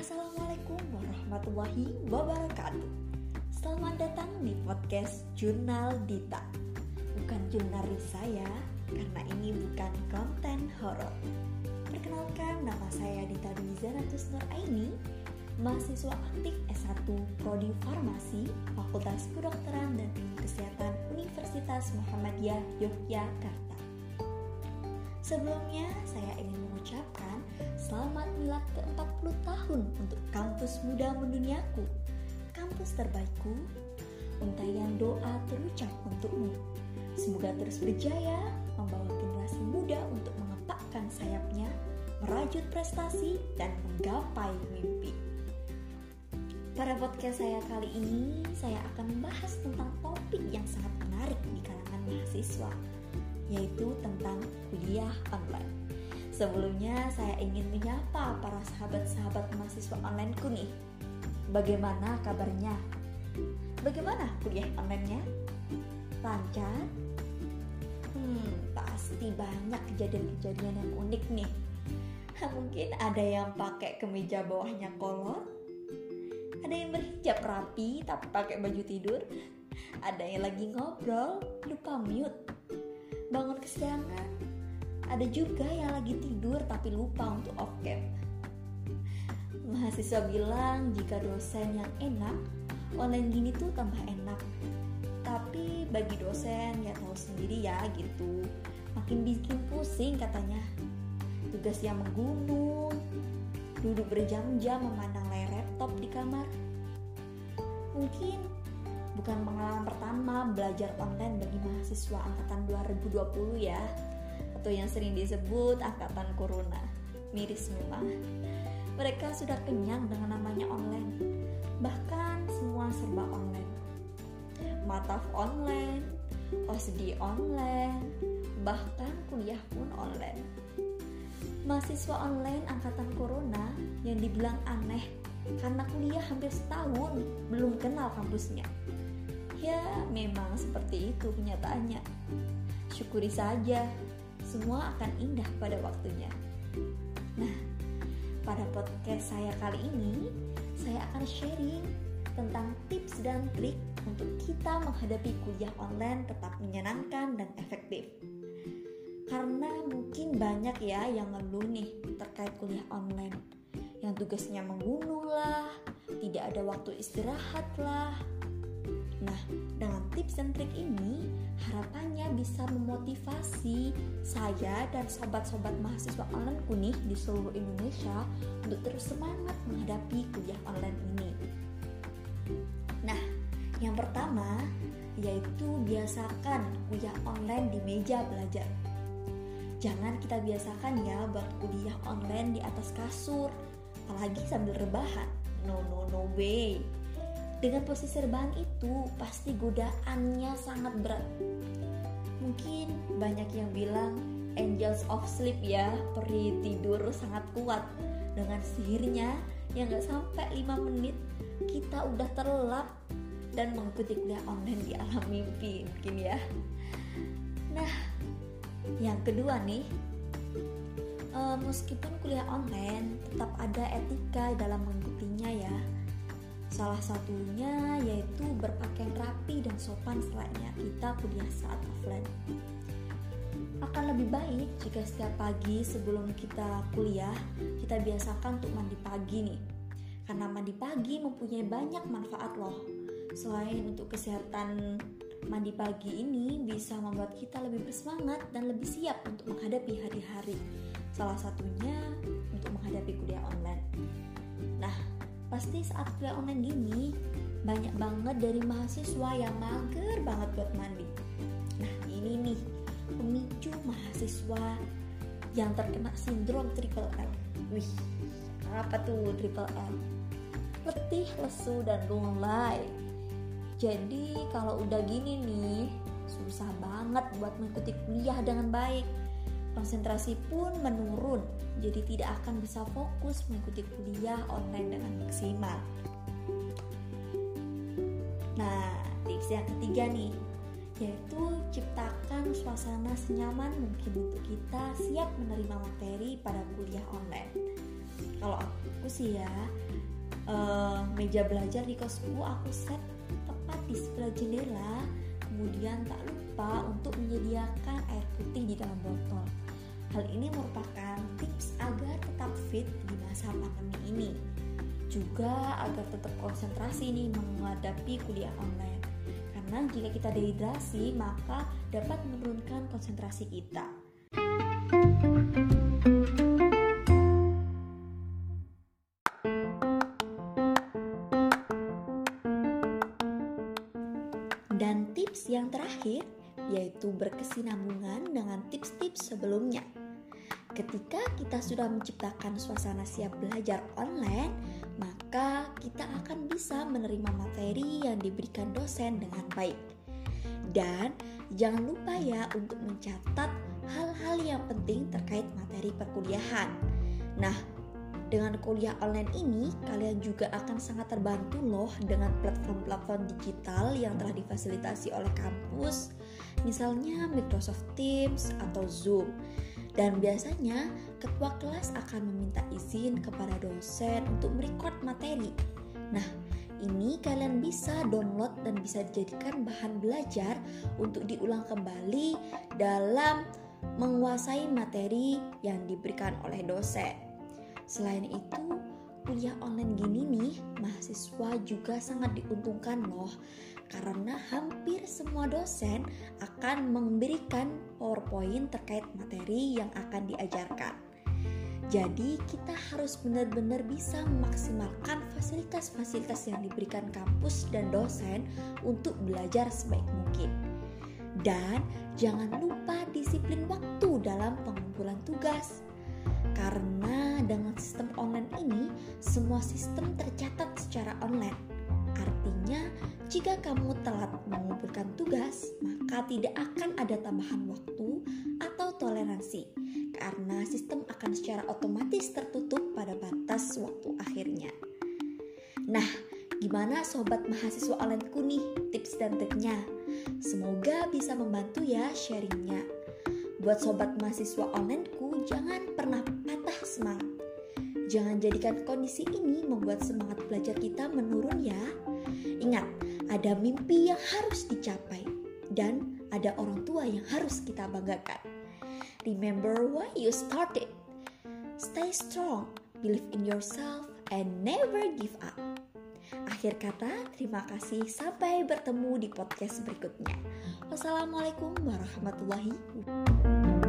Assalamualaikum warahmatullahi wabarakatuh. Selamat datang di podcast Jurnal Dita. Bukan jurnal Risa ya, karena ini bukan konten horor. Perkenalkan, nama saya Dita Dwi Zaratus Nur Aini Mahasiswa aktif S1 Prodi Farmasi Fakultas Kedokteran dan Ilmu Kesehatan Universitas Muhammadiyah Yogyakarta. Sebelumnya, saya ingin mengucapkan selamat milad ke-40 tahun untuk kampus muda menduniaku. Kampus terbaikku, untayan doa terucap untukmu. Semoga terus berjaya membawa generasi muda untuk mengepakkan sayapnya, merajut prestasi, dan menggapai mimpi. Pada podcast saya kali ini, saya akan membahas tentang topik yang sangat menarik di kalangan mahasiswa, yaitu tentang kuliah online. Sebelumnya saya ingin menyapa para sahabat-sahabat mahasiswa onlineku nih. Bagaimana kabarnya? Bagaimana kuliah online-nya? Lancar? Hmm, pasti banyak kejadian-kejadian yang unik nih. Mungkin ada yang pakai kemeja bawahnya kolor, ada yang berhijab rapi tapi pakai baju tidur, ada yang lagi ngobrol lupa mute bangun kesiangan. Ada juga yang lagi tidur tapi lupa untuk off cam. Mahasiswa bilang jika dosen yang enak, online gini tuh tambah enak. Tapi bagi dosen ya tahu sendiri ya gitu. Makin bikin pusing katanya. Tugas yang menggunung, duduk berjam-jam memandang layar laptop di kamar. Mungkin bukan pengalaman pertama belajar online bagi mahasiswa angkatan 2020 ya atau yang sering disebut angkatan corona. Miris memang. Mereka sudah kenyang dengan namanya online. Bahkan semua serba online. Mataf online OSD online bahkan kuliah pun online. Mahasiswa online angkatan corona yang dibilang aneh karena kuliah hampir setahun belum kenal kampusnya. Ya, memang seperti itu kenyataannya. Syukuri saja, semua akan indah pada waktunya. Nah, pada podcast saya kali ini, saya akan sharing tentang tips dan trik untuk kita menghadapi kuliah online tetap menyenangkan dan efektif. Karena mungkin banyak ya yang ngeluh nih terkait kuliah online. Yang tugasnya menggunung lah, tidak ada waktu istirahat lah, tips dan trik ini, harapannya bisa memotivasi saya dan sobat-sobat mahasiswa online kunih di seluruh Indonesia untuk terus semangat menghadapi kuliah online ini. Nah, yang pertama yaitu biasakan kuliah online di meja belajar. Jangan kita biasakan ya buat kuliah online di atas kasur, apalagi sambil rebahan. No, no, no way dengan posisi rebahan itu pasti godaannya sangat berat. Mungkin banyak yang bilang angels of sleep ya, peri tidur sangat kuat. Dengan sihirnya yang gak sampai 5 menit kita udah terlelap dan mengikuti kuliah online di alam mimpi mungkin ya. Nah, yang kedua nih, uh, meskipun kuliah online tetap ada etika dalam mengikutinya ya Salah satunya yaitu berpakaian rapi dan sopan selayaknya kita kuliah saat offline. Akan lebih baik jika setiap pagi sebelum kita kuliah, kita biasakan untuk mandi pagi nih. Karena mandi pagi mempunyai banyak manfaat loh. Selain untuk kesehatan mandi pagi ini bisa membuat kita lebih bersemangat dan lebih siap untuk menghadapi hari-hari. Salah satunya untuk menghadapi kuliah online. Nah, pasti saat kuliah online gini banyak banget dari mahasiswa yang mager banget buat mandi. Nah ini nih pemicu mahasiswa yang terkena sindrom triple L. Wih, apa tuh triple L? Letih, lesu, dan lunglai. Jadi kalau udah gini nih, susah banget buat mengikuti kuliah dengan baik konsentrasi pun menurun, jadi tidak akan bisa fokus mengikuti kuliah online dengan maksimal. Nah, tips yang ketiga nih, yaitu ciptakan suasana senyaman mungkin untuk kita siap menerima materi pada kuliah online. Kalau aku sih ya, uh, meja belajar di kosku aku set tepat di sebelah jendela kemudian tak lupa untuk menyediakan air putih di dalam botol. Hal ini merupakan tips agar tetap fit di masa pandemi ini. Juga agar tetap konsentrasi nih menghadapi kuliah online. Karena jika kita dehidrasi maka dapat menurunkan konsentrasi kita. Dan tips yang terakhir yaitu berkesinambungan dengan tips-tips sebelumnya. Ketika kita sudah menciptakan suasana siap belajar online, maka kita akan bisa menerima materi yang diberikan dosen dengan baik. Dan jangan lupa ya untuk mencatat hal-hal yang penting terkait materi perkuliahan. Nah, dengan kuliah online ini, kalian juga akan sangat terbantu loh dengan platform-platform digital yang telah difasilitasi oleh kampus, misalnya Microsoft Teams atau Zoom. Dan biasanya, ketua kelas akan meminta izin kepada dosen untuk merecord materi. Nah, ini kalian bisa download dan bisa dijadikan bahan belajar untuk diulang kembali dalam menguasai materi yang diberikan oleh dosen. Selain itu, kuliah online gini nih, mahasiswa juga sangat diuntungkan loh karena hampir semua dosen akan memberikan PowerPoint terkait materi yang akan diajarkan. Jadi, kita harus benar-benar bisa memaksimalkan fasilitas-fasilitas yang diberikan kampus dan dosen untuk belajar sebaik mungkin. Dan jangan lupa disiplin waktu dalam pengumpulan tugas karena dengan sistem online ini, semua sistem tercatat secara online. Artinya, jika kamu telat mengumpulkan tugas, maka tidak akan ada tambahan waktu atau toleransi, karena sistem akan secara otomatis tertutup pada batas waktu akhirnya. Nah, gimana sobat mahasiswa online nih tips dan triknya? Semoga bisa membantu ya sharingnya. Buat sobat mahasiswa onlineku, jangan. Jangan jadikan kondisi ini membuat semangat belajar kita menurun ya. Ingat, ada mimpi yang harus dicapai dan ada orang tua yang harus kita banggakan. Remember why you started. Stay strong, believe in yourself, and never give up. Akhir kata, terima kasih. Sampai bertemu di podcast berikutnya. Wassalamualaikum warahmatullahi wabarakatuh.